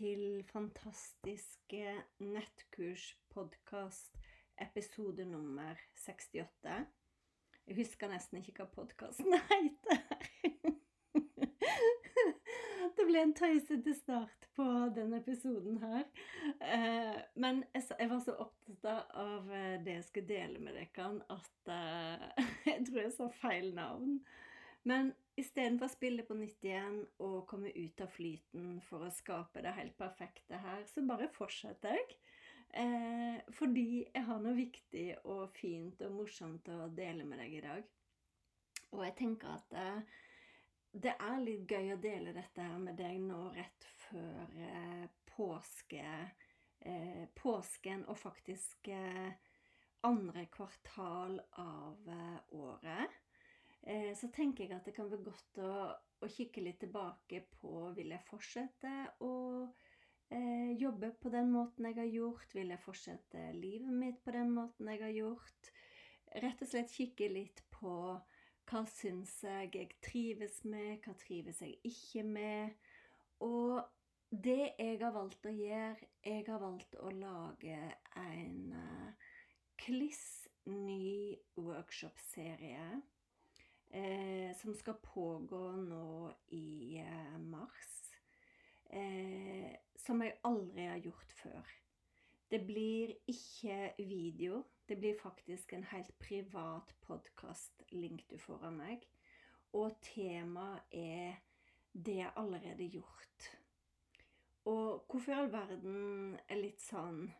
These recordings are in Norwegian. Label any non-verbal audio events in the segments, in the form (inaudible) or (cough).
til fantastiske nettkurs-podkast, episode nummer 68. Jeg husker nesten ikke hva podkasten (laughs) heter. Det ble en tøysete start på denne episoden her. Eh, men jeg var så opptatt av eh, det jeg skulle dele med dere, at eh, (laughs) jeg tror jeg sa feil navn. Men istedenfor å spille på nytt igjen og komme ut av flyten for å skape det helt perfekte her, så bare fortsetter jeg. Eh, fordi jeg har noe viktig og fint og morsomt å dele med deg i dag. Og jeg tenker at eh, det er litt gøy å dele dette her med deg nå rett før eh, påske. Eh, påsken og faktisk eh, andre kvartal av eh, året. Eh, så tenker jeg at det kan være godt å, å kikke litt tilbake på Vil jeg fortsette å eh, jobbe på den måten jeg har gjort? Vil jeg fortsette livet mitt på den måten jeg har gjort? Rett og slett kikke litt på hva syns jeg jeg trives med, hva trives jeg ikke med? Og det jeg har valgt å gjøre Jeg har valgt å lage en uh, kliss ny workshop-serie eh, som skal pågå nå i eh, mars. Eh, som jeg aldri har gjort før. Det blir ikke video. Det blir faktisk en helt privat podkast-link du får av meg. Og temaet er 'Det er allerede gjort'. Og hvorfor i all verden er litt sånn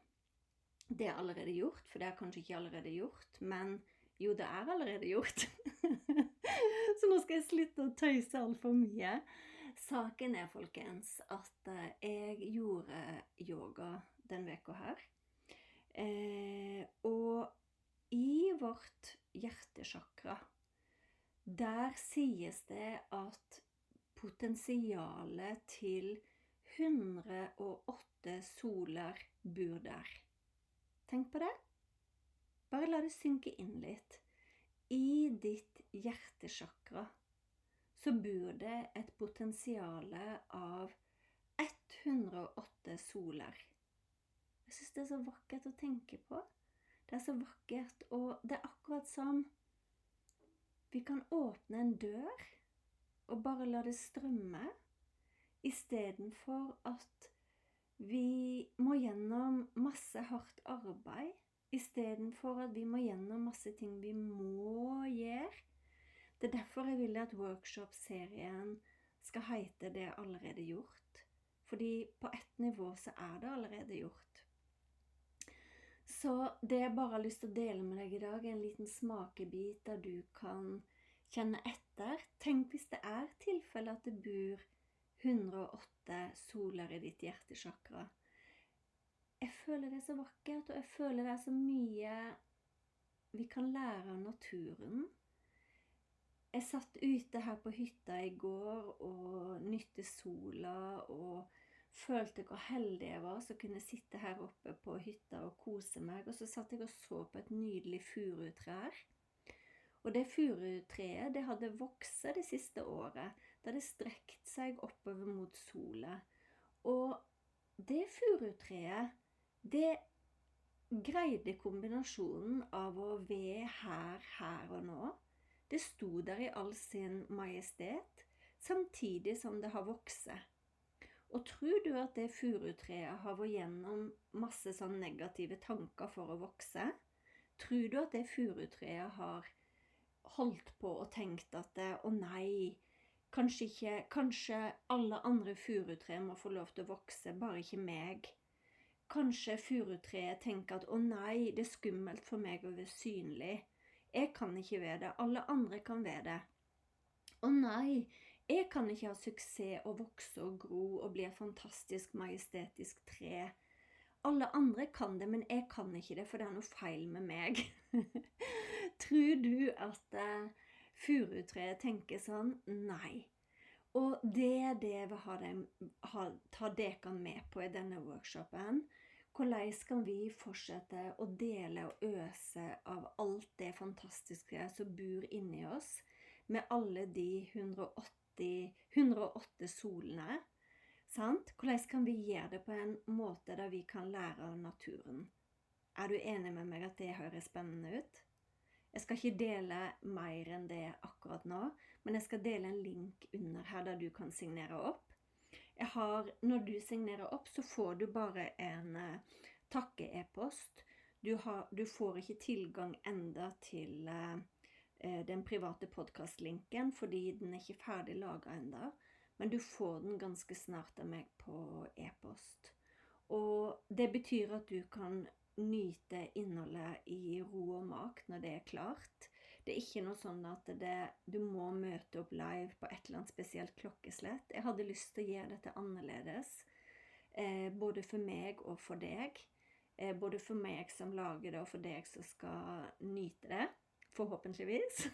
Det er allerede gjort, for det er kanskje ikke allerede gjort, men jo, det er allerede gjort. (laughs) Så nå skal jeg slutte å tøyse altfor mye. Saken er, folkens, at eh, jeg gjorde yoga den veka her. Eh, og i vårt hjertesjakra, der sies det at potensialet til 108 soler bor der. Tenk på det. Bare la det synke inn litt. I ditt hjertesjakra så bor det et potensial av 108 soler. Jeg syns det er så vakkert å tenke på. Det er så vakkert, og det er akkurat som vi kan åpne en dør og bare la det strømme, istedenfor at vi må gjennom masse hardt arbeid Istedenfor at vi må gjennom masse ting vi må gjøre. Det er derfor jeg vil at workshop-serien skal heite 'Det er allerede gjort'. Fordi på ett nivå så er det allerede gjort. Så det jeg bare har lyst til å dele med deg i dag, er en liten smakebit der du kan kjenne etter. Tenk hvis det er tilfelle at det bor 108 soler i ditt hjertesjakra jeg føler det er så vakkert, og jeg føler det er så mye vi kan lære av naturen. Jeg satt ute her på hytta i går og nytte sola og følte hvor heldig jeg var som kunne sitte her oppe på hytta og kose meg. Og så satt jeg og så på et nydelig furutre her. Og det furutreet det hadde vokst det siste året. Det hadde strekt seg oppover mot sola. Og det furutreet det greide kombinasjonen av å være her, her og nå. Det sto der i all sin majestet, samtidig som det har vokst. Og tror du at det furutreet har vært gjennom masse sånn negative tanker for å vokse? Tror du at det furutreet har holdt på og tenkt at å nei, kanskje ikke Kanskje alle andre furutre må få lov til å vokse, bare ikke meg. Kanskje furutreet tenker at å nei, det er skummelt for meg å være synlig. Jeg kan ikke være det, alle andre kan være det. Å nei, jeg kan ikke ha suksess og vokse og gro og bli et fantastisk majestetisk tre. Alle andre kan det, men jeg kan ikke det, for det er noe feil med meg. (laughs) Tror du at uh, furutreet tenker sånn? Nei. Og det er det vi har, dem, har ta dere med på i denne workshopen. Hvordan kan vi fortsette å dele og øse av alt det fantastiske som bor inni oss, med alle de 180 108 solene. Sant? Hvordan kan vi gjøre det på en måte der vi kan lære av naturen? Er du enig med meg at det høres spennende ut? Jeg skal ikke dele mer enn det akkurat nå, men jeg skal dele en link under her der du kan signere opp. Har, når du signerer opp, så får du bare en uh, takke-e-post. Du, du, får ikke tilgang enda til uh, den private podkastlinken fordi den er ikke ferdig laga enda, Men du får den ganske snart av meg på e-post. Og det betyr at du kan nyte innholdet i ro og mak når det er klart. Det er ikke noe sånn at det, du må møte opp live på et eller annet spesielt klokkeslett. Jeg hadde lyst til å gjøre dette annerledes. Eh, både for meg og for deg. Eh, både for meg som lager det, og for deg som skal nyte det. Forhåpentligvis.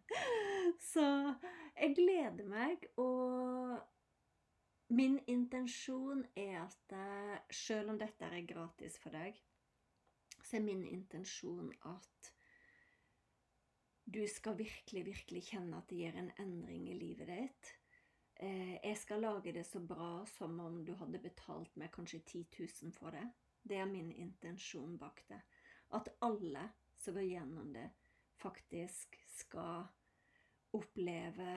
(laughs) Så jeg gleder meg, og min intensjon er at eh, selv om dette er gratis for deg, så er min intensjon at du skal virkelig, virkelig kjenne at det gir en endring i livet ditt. Eh, jeg skal lage det så bra som om du hadde betalt meg kanskje 10 000 for det. Det er min intensjon bak det. At alle som går gjennom det, faktisk skal oppleve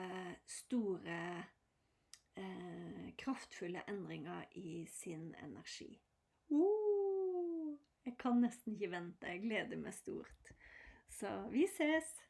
store, eh, kraftfulle endringer i sin energi. Uh, jeg kan nesten ikke vente. Jeg gleder meg stort. Så vi ses!